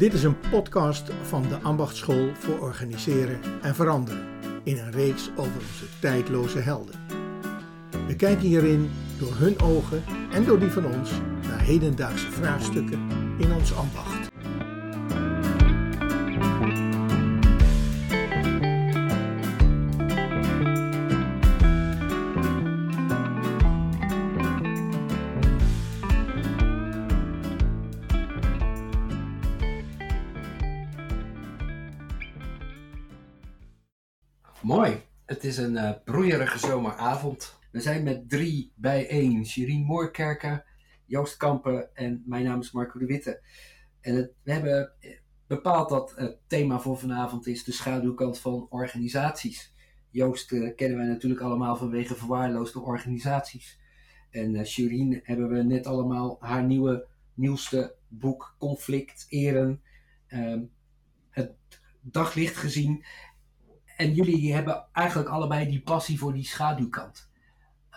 Dit is een podcast van de Ambachtschool voor Organiseren en Veranderen in een reeks over onze tijdloze helden. We kijken hierin door hun ogen en door die van ons naar hedendaagse vraagstukken in ons ambacht. Is een eh, broeierige zomeravond. We zijn met drie bijeen. Shireen Moorkerken, Joost Kampen en mijn naam is Marco de Witte. En we hebben eh, bepaald dat het thema voor vanavond is de schaduwkant van organisaties. Joost eh, kennen wij natuurlijk allemaal vanwege verwaarloosde organisaties. En uh, Shireen hebben we net allemaal haar nieuwe, nieuwste boek Conflict, Eren, ehm, het daglicht gezien. En jullie hebben eigenlijk allebei die passie voor die schaduwkant.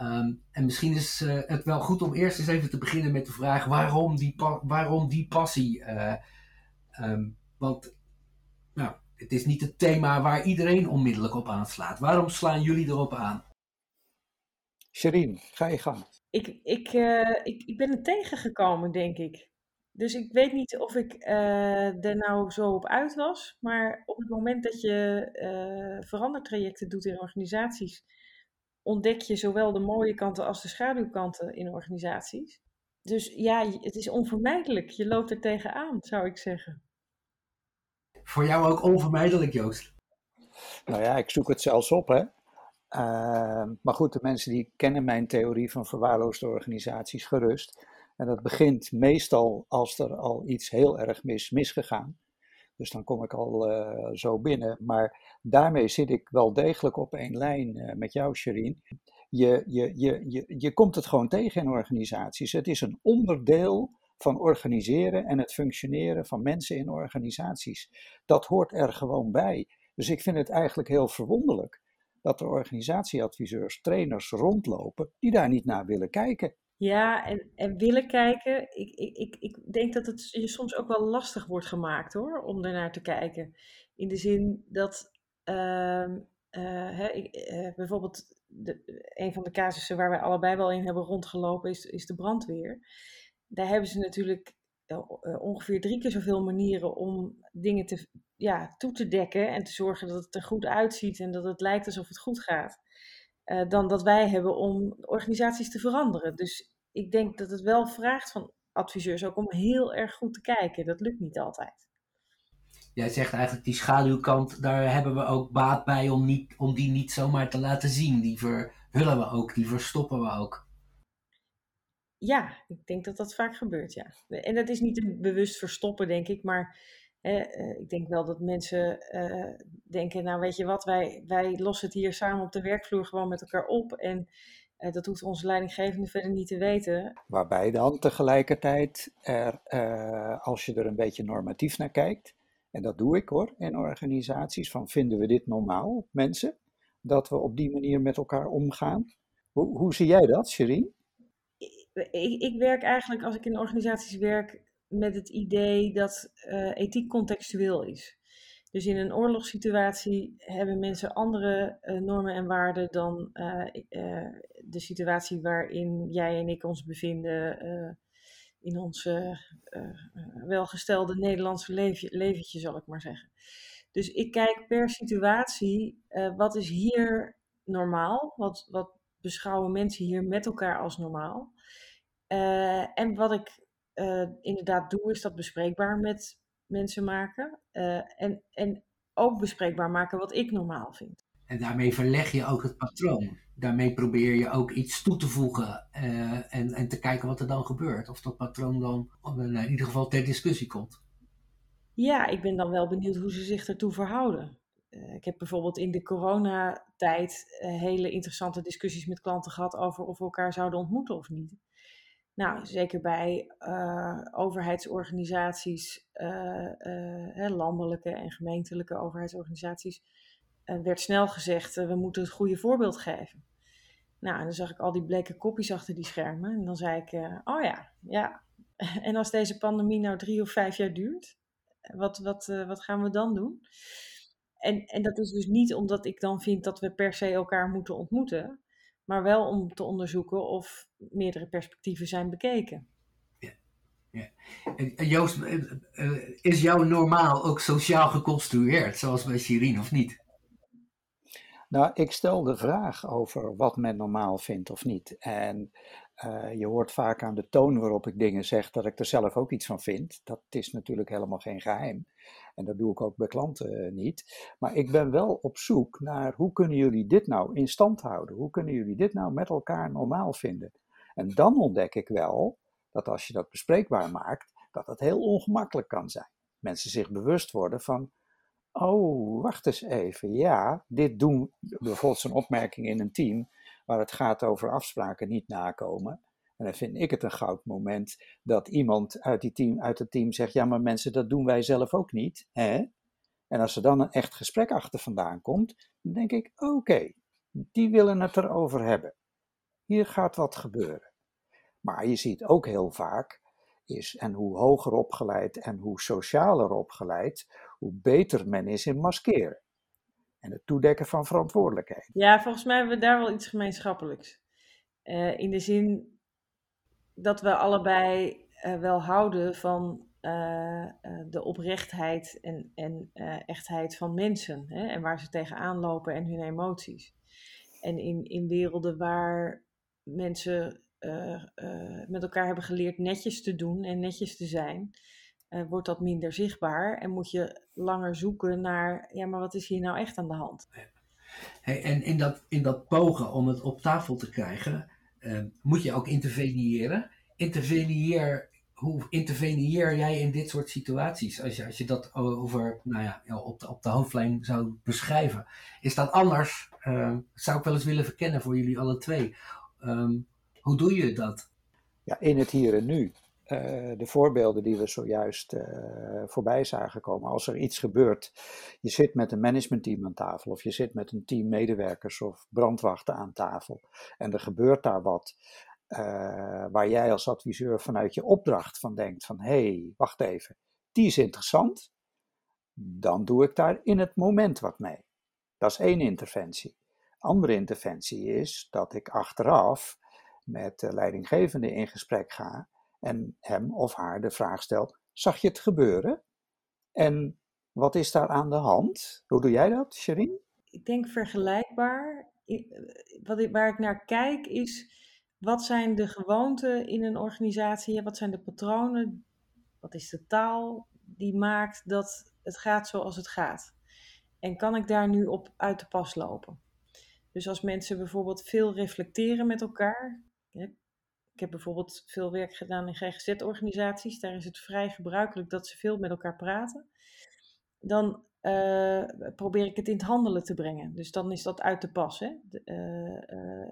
Um, en misschien is uh, het wel goed om eerst eens even te beginnen met de vraag: waarom die, waarom die passie? Uh, um, want nou, het is niet het thema waar iedereen onmiddellijk op aanslaat. Waarom slaan jullie erop aan? Sherine, ga je gang. Ik, ik, uh, ik, ik ben er tegengekomen, denk ik. Dus ik weet niet of ik uh, er nou zo op uit was, maar op het moment dat je uh, verandertrajecten doet in organisaties, ontdek je zowel de mooie kanten als de schaduwkanten in organisaties. Dus ja, het is onvermijdelijk. Je loopt er tegenaan, zou ik zeggen. Voor jou ook onvermijdelijk, Joost? Nou ja, ik zoek het zelfs op, hè. Uh, maar goed, de mensen die kennen mijn theorie van verwaarloosde organisaties gerust. En dat begint meestal als er al iets heel erg mis misgegaan. Dus dan kom ik al uh, zo binnen. Maar daarmee zit ik wel degelijk op één lijn uh, met jou, Sherine. Je, je, je, je, je komt het gewoon tegen in organisaties. Het is een onderdeel van organiseren en het functioneren van mensen in organisaties. Dat hoort er gewoon bij. Dus ik vind het eigenlijk heel verwonderlijk dat er organisatieadviseurs, trainers rondlopen die daar niet naar willen kijken. Ja, en, en willen kijken. Ik, ik, ik, ik denk dat het je soms ook wel lastig wordt gemaakt hoor, om ernaar te kijken. In de zin dat uh, uh, hè, ik, uh, bijvoorbeeld de, een van de casussen waar wij allebei wel in hebben rondgelopen is, is de brandweer. Daar hebben ze natuurlijk ongeveer drie keer zoveel manieren om dingen te, ja, toe te dekken en te zorgen dat het er goed uitziet en dat het lijkt alsof het goed gaat. Uh, dan dat wij hebben om organisaties te veranderen. Dus ik denk dat het wel vraagt van adviseurs ook om heel erg goed te kijken. Dat lukt niet altijd. Jij zegt eigenlijk die schaduwkant, daar hebben we ook baat bij om, niet, om die niet zomaar te laten zien. Die verhullen we ook, die verstoppen we ook. Ja, ik denk dat dat vaak gebeurt, ja. En dat is niet een bewust verstoppen, denk ik, maar uh, ik denk wel dat mensen uh, denken, nou weet je wat, wij, wij lossen het hier samen op de werkvloer gewoon met elkaar op. En uh, dat hoeft onze leidinggevende verder niet te weten. Waarbij dan tegelijkertijd, er, als je er een beetje normatief naar kijkt, en dat doe ik hoor, in organisaties, van vinden we dit normaal, mensen, dat we op die manier met elkaar omgaan? Hoe, hoe zie jij dat, Sherine? Ik, ik werk eigenlijk, als ik in organisaties werk, met het idee dat uh, ethiek contextueel is. Dus in een oorlogssituatie hebben mensen andere uh, normen en waarden dan uh, de situatie waarin jij en ik ons bevinden in ons welgestelde Nederlandse leventje, zal ik maar zeggen. Dus ik kijk per situatie, wat is hier normaal? Wat, wat beschouwen mensen hier met elkaar als normaal? en wat ik uh, inderdaad doe, is dat bespreekbaar met mensen maken. Uh, en, en ook bespreekbaar maken wat ik normaal vind. En daarmee verleg je ook het patroon. Daarmee probeer je ook iets toe te voegen uh, en, en te kijken wat er dan gebeurt. Of dat patroon dan in ieder geval ter discussie komt. Ja, ik ben dan wel benieuwd hoe ze zich ertoe verhouden. ik heb bijvoorbeeld in de coronatijd hele interessante discussies met klanten gehad over of we elkaar zouden ontmoeten of niet. Nou, zeker bij uh, overheidsorganisaties, uh, uh, landelijke en gemeentelijke overheidsorganisaties, werd snel gezegd: we moeten het goede voorbeeld geven. Nou, en dan zag ik al die bleke kopjes achter die schermen. En dan zei ik: oh ja, ja. En als deze pandemie nou drie of vijf jaar duurt, wat, wat, wat gaan we dan doen? En, en dat is dus niet omdat ik dan vind dat we per se elkaar moeten ontmoeten, maar wel om te onderzoeken of meerdere perspectieven zijn bekeken. Ja. ja. En Joost, is jouw normaal ook sociaal geconstrueerd, zoals bij Shirin, of niet? Nou, ik stel de vraag over wat men normaal vindt of niet. En uh, je hoort vaak aan de toon waarop ik dingen zeg dat ik er zelf ook iets van vind. Dat is natuurlijk helemaal geen geheim. En dat doe ik ook bij klanten uh, niet. Maar ik ben wel op zoek naar hoe kunnen jullie dit nou in stand houden? Hoe kunnen jullie dit nou met elkaar normaal vinden? En dan ontdek ik wel dat als je dat bespreekbaar maakt, dat het heel ongemakkelijk kan zijn. Mensen zich bewust worden van Oh, wacht eens even. Ja, dit doen bijvoorbeeld een opmerking in een team waar het gaat over afspraken niet nakomen. En dan vind ik het een goud moment dat iemand uit, die team, uit het team zegt: Ja, maar mensen, dat doen wij zelf ook niet. Hè? En als er dan een echt gesprek achter vandaan komt, dan denk ik: Oké, die willen het erover hebben. Hier gaat wat gebeuren. Maar je ziet ook heel vaak is en hoe hoger opgeleid en hoe socialer opgeleid, hoe beter men is in maskeren. En het toedekken van verantwoordelijkheid. Ja, volgens mij hebben we daar wel iets gemeenschappelijks. Uh, in de zin dat we allebei uh, wel houden van uh, de oprechtheid en, en echtheid van mensen. Hè, en waar ze tegenaan lopen en hun emoties. En in, in werelden waar mensen met elkaar hebben geleerd netjes te doen en netjes te zijn, uh, wordt dat minder zichtbaar en moet je langer zoeken naar, ja, maar wat is hier nou echt aan de hand? Hey, en in dat, in dat pogen om het op tafel te krijgen, uh, moet je ook interveneren. Interveneer, hoe interveneer jij in dit soort situaties? Als je, als je dat over, nou ja, op de, op de hoofdlijn zou beschrijven. Is dat anders? Uh, zou ik wel eens willen verkennen voor jullie alle twee. Um, hoe doe je dat? Ja, in het hier en nu. Eh, de voorbeelden die we zojuist uh, voorbij zagen komen. Als er iets gebeurt, je zit met een managementteam aan tafel of je zit met een team medewerkers of brandwachten aan tafel en er gebeurt daar wat uh, waar jij als adviseur vanuit je opdracht van denkt van hé, hey, wacht even, die is interessant, dan doe ik daar in het moment wat mee. Dat is één interventie. Andere interventie is dat ik achteraf met de leidinggevende in gesprek ga en hem of haar de vraag stelt: Zag je het gebeuren? En wat is daar aan de hand? Hoe doe jij dat, Sherin? Ik denk vergelijkbaar. Wat waar ik naar kijk is: wat zijn de gewoonten in een organisatie? Wat zijn de patronen? Wat is de taal die maakt dat het gaat zoals het gaat? En kan ik daar nu op uit de pas lopen? Dus als mensen bijvoorbeeld veel reflecteren met elkaar, ik heb bijvoorbeeld veel werk gedaan in GGZ-organisaties. Daar is het vrij gebruikelijk dat ze veel met elkaar praten. Dan uh, probeer ik het in het handelen te brengen. Dus dan is dat uit te passen. Uh, uh,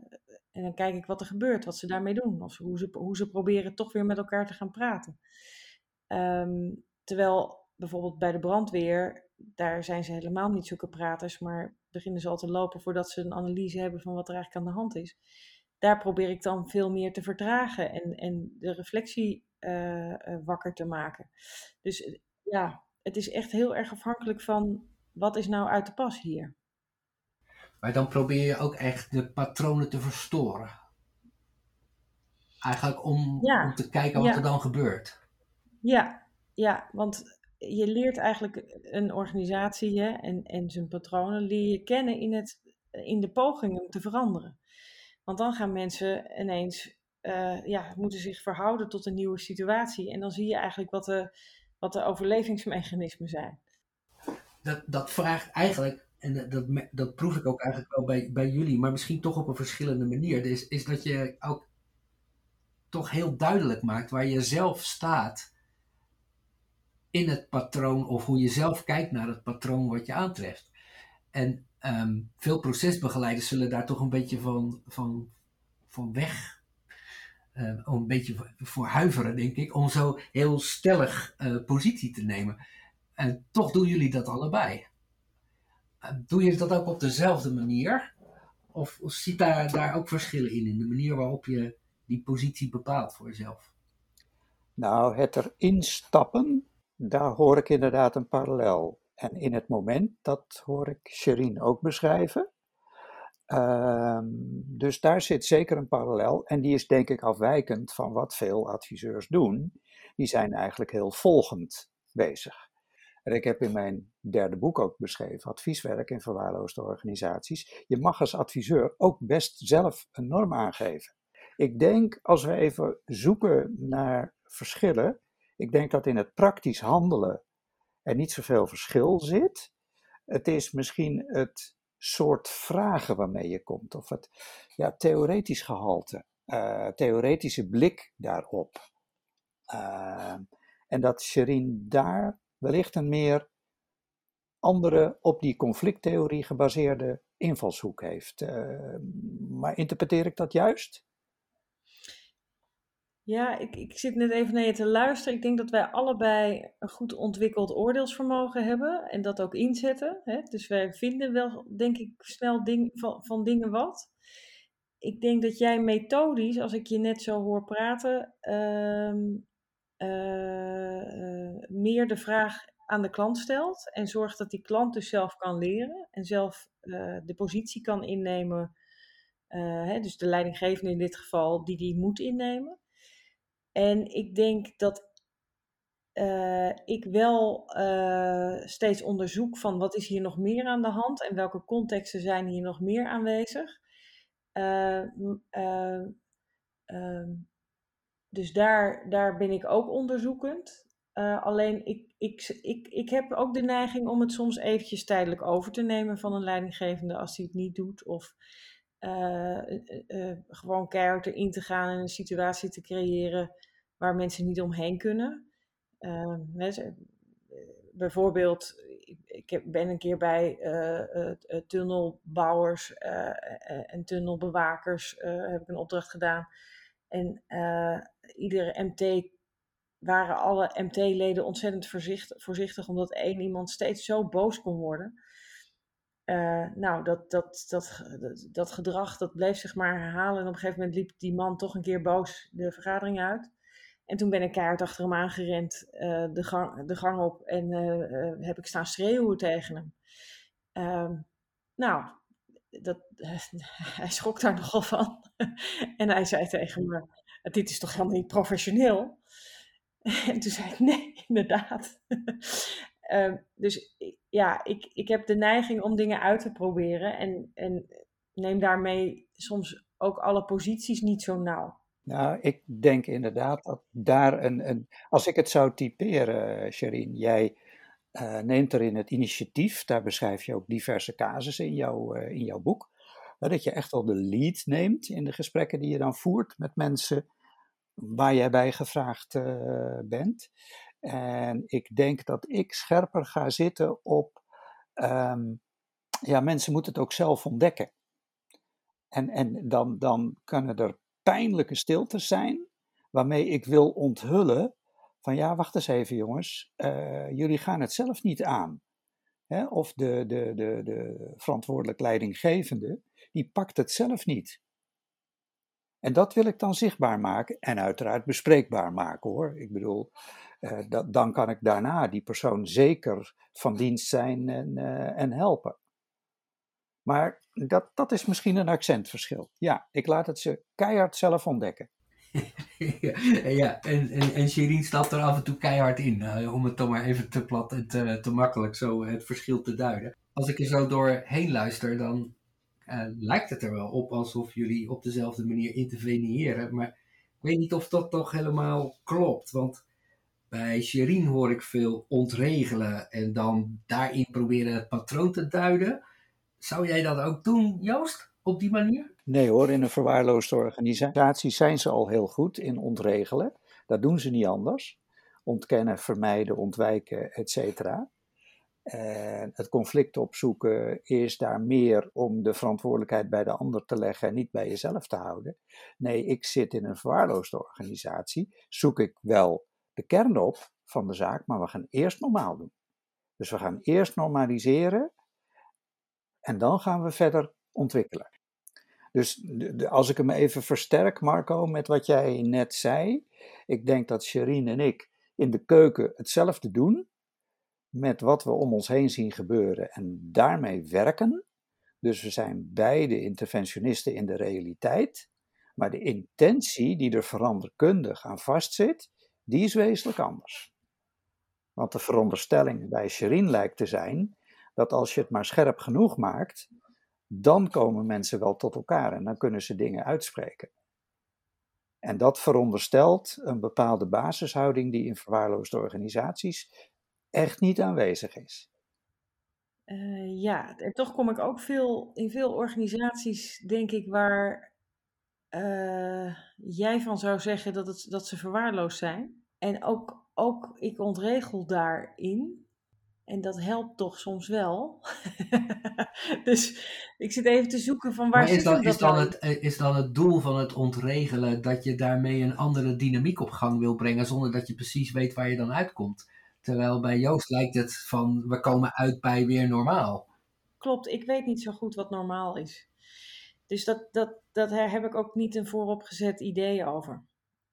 en dan kijk ik wat er gebeurt, wat ze daarmee doen. Of hoe ze, hoe ze proberen toch weer met elkaar te gaan praten. Um, terwijl bijvoorbeeld bij de brandweer, daar zijn ze helemaal niet zulke praters, maar beginnen ze al te lopen voordat ze een analyse hebben van wat er eigenlijk aan de hand is daar probeer ik dan veel meer te vertragen en, en de reflectie uh, uh, wakker te maken. Dus eh, ja, het is echt heel erg afhankelijk van wat is nou uit de pas hier. Maar dan probeer je ook echt de patronen te verstoren. Eigenlijk om, ja. om te kijken wat ja. er dan gebeurt. Ja, ja, want je leert eigenlijk een organisatie hè, en, en zijn patronen leer je kennen in, het, in de poging om te veranderen. Want dan gaan mensen ineens, uh, ja, moeten zich verhouden tot een nieuwe situatie. En dan zie je eigenlijk wat de, wat de overlevingsmechanismen zijn. Dat, dat vraagt eigenlijk, en dat, dat proef ik ook eigenlijk wel bij, bij jullie, maar misschien toch op een verschillende manier, is, is dat je ook toch heel duidelijk maakt waar je zelf staat in het patroon of hoe je zelf kijkt naar het patroon wat je aantreft. En um, veel procesbegeleiders zullen daar toch een beetje van, van, weg, uh, een beetje voor huiveren, denk ik, om zo heel stellig uh, positie te nemen. En toch doen jullie dat allebei. Uh, doe je dat ook op dezelfde manier? Of, zit daar, daar ook verschillen in, in de manier waarop je die positie bepaalt voor jezelf? Nou, het erin stappen daar hoor ik inderdaad een parallel. En in het moment, dat hoor ik Sherine ook beschrijven. Ehm, dus daar zit zeker een parallel. En die is denk ik afwijkend van wat veel adviseurs doen. Die zijn eigenlijk heel volgend bezig. En ik heb in mijn derde boek ook beschreven, advieswerk in verwaarloosde organisaties. Je mag als adviseur ook best zelf een norm aangeven. Ik denk, als we even zoeken naar verschillen, ik denk dat in het praktisch handelen er niet zoveel verschil zit. Het is misschien het soort vragen waarmee je komt, of het ja, theoretisch gehalte, uh, theoretische blik daarop. Uh, en dat Sherine daar wellicht een meer andere, op die conflicttheorie gebaseerde invalshoek heeft. Uh, maar interpreteer ik dat juist? Ja, ik, ik zit net even naar je te luisteren. Ik denk dat wij allebei een goed ontwikkeld oordeelsvermogen hebben en dat ook inzetten. Hè? Dus wij vinden wel, denk ik, snel ding, van, van dingen wat. Ik denk dat jij methodisch, als ik je net zo hoor praten, uh, uh, meer de vraag aan de klant stelt en zorgt dat die klant dus zelf kan leren en zelf uh, de positie kan innemen. Hè, dus de leidinggevende in dit geval, die die moet innemen. En ik denk dat uh, ik wel uh, steeds onderzoek van wat is hier nog meer aan de hand en welke contexten zijn hier nog meer aanwezig. Uh, dus daar, daar ben ik ook onderzoekend. alleen ik, ik, ik, ik heb ook de neiging om het soms eventjes tijdelijk over te nemen van een leidinggevende als hij het niet doet. Of gewoon keihard erin te gaan en een situatie te creëren waar mensen niet omheen kunnen. Uh, bijvoorbeeld, ik ben een keer bij tunnelbouwers en tunnelbewakers heb ik een opdracht gedaan. En iedere MT waren alle MT-leden ontzettend voorzichtig, voorzichtig, omdat één iemand steeds zo boos kon worden. Uh, nou, dat, dat, dat, dat, gedrag dat bleef zich maar herhalen. En op een gegeven moment liep die man toch een keer boos de vergadering uit. En toen ben ik keihard achter hem aangerend uh, de, gang, de gang op en uh, heb ik staan schreeuwen tegen hem. Uh, nou, dat, hij schrok daar nogal van. en hij zei tegen me, dit is toch helemaal niet professioneel? en toen zei ik, nee, inderdaad. Ehm, dus ja, ik, ik heb de neiging om dingen uit te proberen en, en neem daarmee soms ook alle posities niet zo nauw. Nou, ik denk inderdaad dat daar een, een als ik het zou typeren, Sherine, jij uh, neemt erin het initiatief, daar beschrijf je ook diverse casussen in, jou, uh, in jouw boek, dat je echt wel de lead neemt in de gesprekken die je dan voert met mensen waar jij bij gevraagd bent. En ik denk dat ik scherper ga zitten op, um, ja, mensen moeten het ook zelf ontdekken. En, en dan, dan kunnen er pijnlijke stiltes zijn, waarmee ik wil onthullen van ja, wacht eens even jongens, uh, jullie gaan het zelf niet aan. Hè? Of de, de, de, de verantwoordelijk leidinggevende, die pakt het zelf niet. En dat wil ik dan zichtbaar maken en uiteraard bespreekbaar maken hoor. Ik bedoel, dat, dan kan ik daarna die persoon zeker van dienst zijn en, uh, en helpen. Maar dat, dat is misschien een accentverschil. Ja, ik laat het ze keihard zelf ontdekken. ja, en, en, stapt er af en toe keihard in, uh, om het dan maar even te plat en te, te makkelijk zo het verschil te duiden. Als ik er zo doorheen luister, dan lijkt het er wel op alsof jullie op dezelfde manier interveneren. Maar ik weet niet of dat toch helemaal klopt, want bij Shirin hoor ik veel ontregelen en dan daarin proberen het patroon te duiden. Zou jij dat ook doen, Joost, op die manier? Nee hoor, in een verwaarloosde organisatie zijn ze al heel goed in ontregelen. Dat doen ze niet anders. Ontkennen, vermijden, ontwijken, et cetera. En het conflict opzoeken is daar meer om de verantwoordelijkheid bij de ander te leggen en niet bij jezelf te houden. Nee, ik zit in een verwaarloosde organisatie, zoek ik wel de kern op van de zaak, maar we gaan eerst normaal doen. Dus we gaan eerst normaliseren en dan gaan we verder ontwikkelen. Dus als ik hem even versterk, Marco, met wat jij net zei. Ik denk dat Sherine en ik in de keuken hetzelfde doen met wat we om ons heen zien gebeuren en daarmee werken. Dus we zijn beide interventionisten in de realiteit, maar de intentie die er veranderkundig aan vastzit, die is wezenlijk anders. Want de veronderstelling bij Sherin lijkt te zijn dat als je het maar scherp genoeg maakt, dan komen mensen wel tot elkaar en dan kunnen ze dingen uitspreken. En dat veronderstelt een bepaalde basishouding die in verwaarloosde organisaties echt niet aanwezig is. Uh, ja, en toch kom ik ook veel in veel organisaties, denk ik, waar uh, jij van zou zeggen dat, het, dat ze verwaarloosd zijn. En ook, ook ik ontregel daarin. En dat helpt toch soms wel. dus ik zit even te zoeken van waar maar is dan, is, dan het, eh, is dan het doel van het ontregelen dat je daarmee een andere dynamiek op gang wil brengen zonder dat je precies weet waar je dan uitkomt? Terwijl bij Joost lijkt het van we komen uit bij weer normaal. Klopt, ik weet niet zo goed wat normaal is. Dus dat, dat, dat heb ik ook niet een vooropgezet idee over.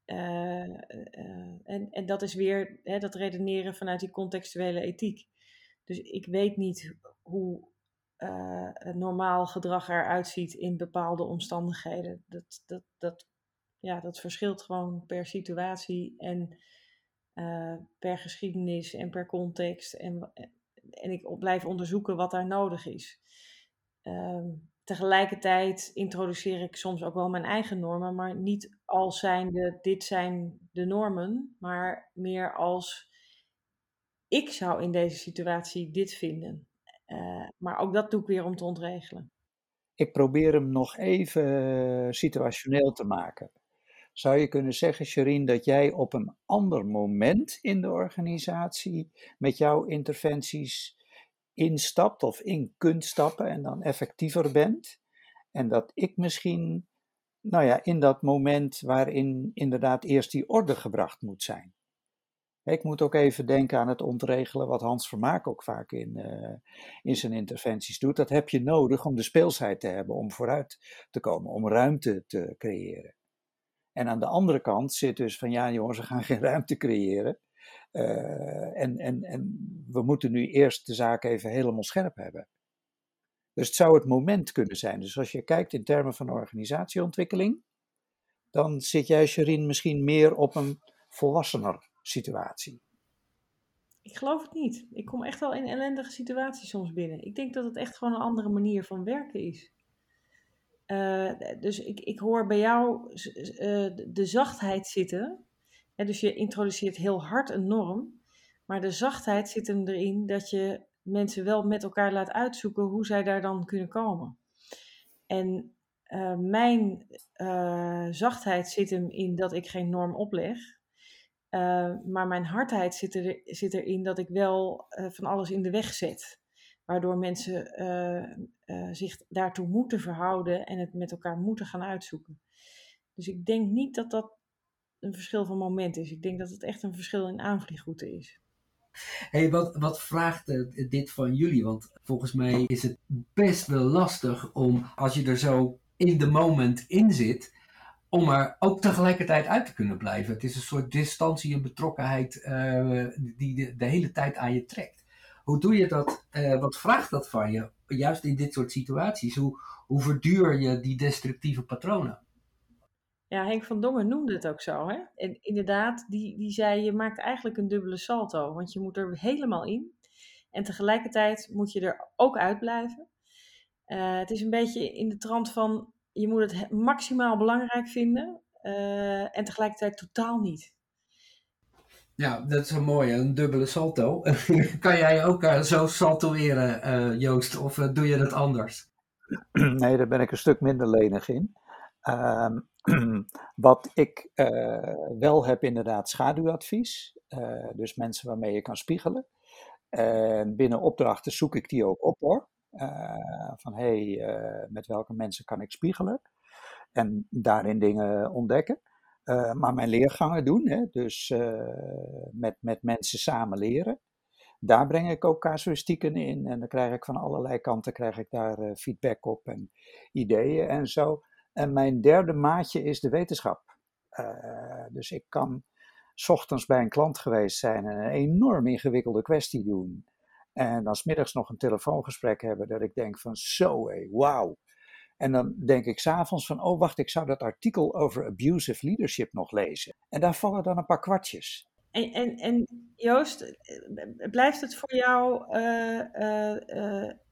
Uh, uh, en, en dat is weer hè, dat redeneren vanuit die contextuele ethiek. Dus ik weet niet hoe uh, normaal gedrag eruit ziet in bepaalde omstandigheden. Dat, dat, dat, ja, dat verschilt gewoon per situatie en per geschiedenis en per context. En, en ik blijf onderzoeken wat daar nodig is. Um, tegelijkertijd introduceer ik soms ook wel mijn eigen normen, maar niet als zijnde dit zijn de normen, maar meer als ik zou in deze situatie dit vinden. Uh, maar ook dat doe ik weer om te ontregelen. Ik probeer hem nog even eh, situationeel te maken. Zou je kunnen zeggen, Sherine, dat jij op een ander moment in de organisatie met jouw interventies instapt of in kunt stappen en dan effectiever bent? En dat ik misschien, nou ja, in dat moment waarin inderdaad eerst die orde gebracht moet zijn. Ik moet ook even denken aan het ontregelen, wat Hans Vermaak ook vaak in, uh, in zijn interventies doet. Dat heb je nodig om de speelsheid te hebben, om vooruit te komen, om ruimte te creëren. En aan de andere kant zit dus van ja jongens, we gaan geen ruimte creëren. Uh, en, en, en we moeten nu eerst de zaak even helemaal scherp hebben. Dus het zou het moment kunnen zijn. Dus als je kijkt in termen van organisatieontwikkeling, dan zit jij, Sherin, misschien meer op een volwassener situatie? Ik geloof het niet. Ik kom echt wel in ellendige situaties soms binnen. Ik denk dat het echt gewoon een andere manier van werken is. Uh, dus ik, ik hoor bij jou uh, de zachtheid zitten. Dus je introduceert heel hard een norm. Maar de zachtheid zit hem erin dat je mensen wel met elkaar laat uitzoeken hoe zij daar dan kunnen komen. En uh, mijn zachtheid zit hem in dat ik geen norm opleg. Uh, maar mijn hardheid zit, zit erin dat ik wel van alles in de weg zet. Waardoor mensen zich daartoe moeten verhouden en het met elkaar moeten gaan uitzoeken. Dus ik denk niet dat dat een verschil van moment is. Ik denk dat het echt een verschil in aanvliegroute is. hey, wat, wat vraagt dit van jullie? Want volgens mij is het best wel lastig om, als je er zo in de moment in zit, om er ook tegelijkertijd uit te kunnen blijven. Het is een soort distantie en betrokkenheid uh, die de, hele tijd aan je trekt. Hoe doe je dat? Uh, wat vraagt dat van je? Juist in dit soort situaties. Hoe, hoe verduur je die destructieve patronen? Ja, Henk van Dongen noemde het ook zo. Hè? En inderdaad, die, die zei: je maakt eigenlijk een dubbele salto. Want je moet er helemaal in. En tegelijkertijd moet je er ook uitblijven. Uh, het is een beetje in de trant van je moet het maximaal belangrijk vinden uh, en tegelijkertijd totaal niet. Ja, dat is een mooie, een dubbele salto. kan jij ook uh, zo saltoeren, uh, Joost, of doe je dat anders? Nee, daar ben ik een stuk minder lenig in. Ehm, wat ik wel heb, inderdaad, schaduwadvies. dus mensen waarmee je kan spiegelen. En binnen opdrachten zoek ik die ook op hoor. Uh, van hé, hey, met welke mensen kan ik spiegelen? En daarin dingen ontdekken. Maar mijn leergangen doen, hè, dus met, met mensen samen leren. Daar breng ik ook casuïstieken in en dan krijg ik van allerlei kanten krijg ik daar feedback op en ideeën en zo. En mijn derde maatje is de wetenschap. dus ik kan ochtends bij een klant geweest zijn en een enorm ingewikkelde kwestie doen. En dan smiddags nog een telefoongesprek hebben dat ik denk van zo hé, wauw. En dan denk ik s'avonds van, oh wacht, ik zou dat artikel over abusive leadership nog lezen. En daar vallen dan een paar kwartjes. En, en, en Joost, eh, blijft het voor jou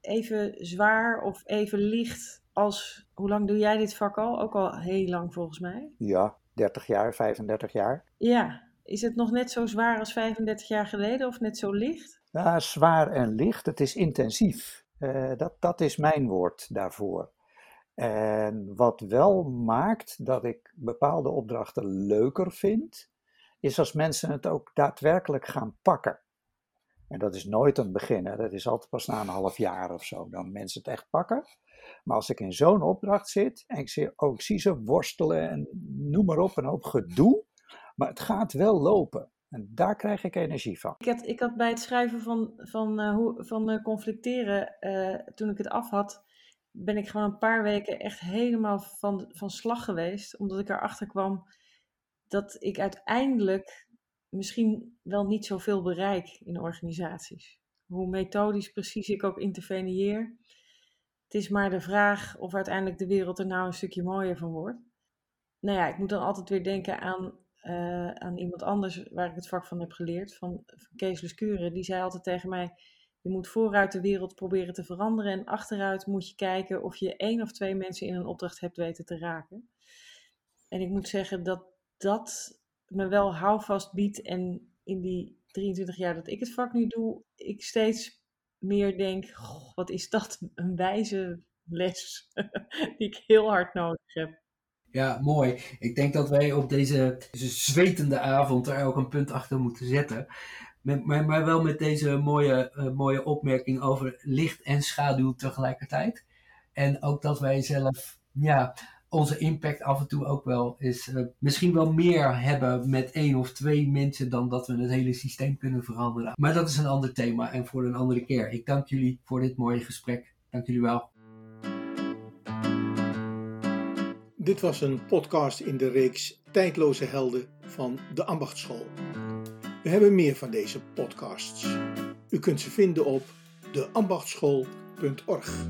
even zwaar of even licht als, hoe lang doe jij dit vak al? Ook al heel lang volgens mij. Ja, 30 jaar, 35 jaar. Ja, is het nog net zo zwaar als 35 jaar geleden of net zo licht? Ja, zwaar en licht, het is intensief. dat, dat is mijn woord daarvoor. En wat wel maakt dat ik bepaalde opdrachten leuker vind, is als mensen het ook daadwerkelijk gaan pakken. En dat is nooit een begin, dat is altijd pas na een half jaar of zo, dan mensen het echt pakken. Maar als ik in zo'n opdracht zit en ik zie, oh, zie ze worstelen en noem maar op, een hoop gedoe, maar het gaat wel lopen. En daar krijg ik energie van. Ik had, ik had bij het schrijven van, van, uh, hoe, van uh, conflicteren, uh, toen ik het af had, ben ik gewoon een paar weken echt helemaal van, van slag geweest. Omdat ik erachter kwam dat ik uiteindelijk misschien wel niet zoveel bereik in organisaties. Hoe methodisch precies ik ook interveneer. Het is maar de vraag of uiteindelijk de wereld er nou een stukje mooier van wordt. Nou ja, ik moet dan altijd weer denken aan, uh, aan iemand anders waar ik het vak van heb geleerd, van, van Kees Lescure. Die zei altijd tegen mij, je moet vooruit de wereld proberen te veranderen en achteruit moet je kijken of je één of twee mensen in een opdracht hebt weten te raken. En ik moet zeggen dat dat me wel houvast biedt en in die 23 jaar dat ik het vak nu doe, ik steeds meer denk, wat is dat een wijze les die ik heel hard nodig heb. Ja, mooi. Ik denk dat wij op deze, zwetende avond er ook een punt achter moeten zetten. Maar, wel met deze mooie, uh, mooie opmerking over licht en schaduw tegelijkertijd. En ook dat wij zelf ja, onze impact af en toe ook wel is uh, misschien wel meer hebben met één of twee mensen dan dat we het hele systeem kunnen veranderen. Maar dat is een ander thema en voor een andere keer. Ik dank jullie voor dit mooie gesprek. Dank jullie wel. Dit was een podcast in de reeks Tijdloze Helden van de Ambachtschool. We hebben meer van deze podcasts. U kunt ze vinden op deambachtschool.org.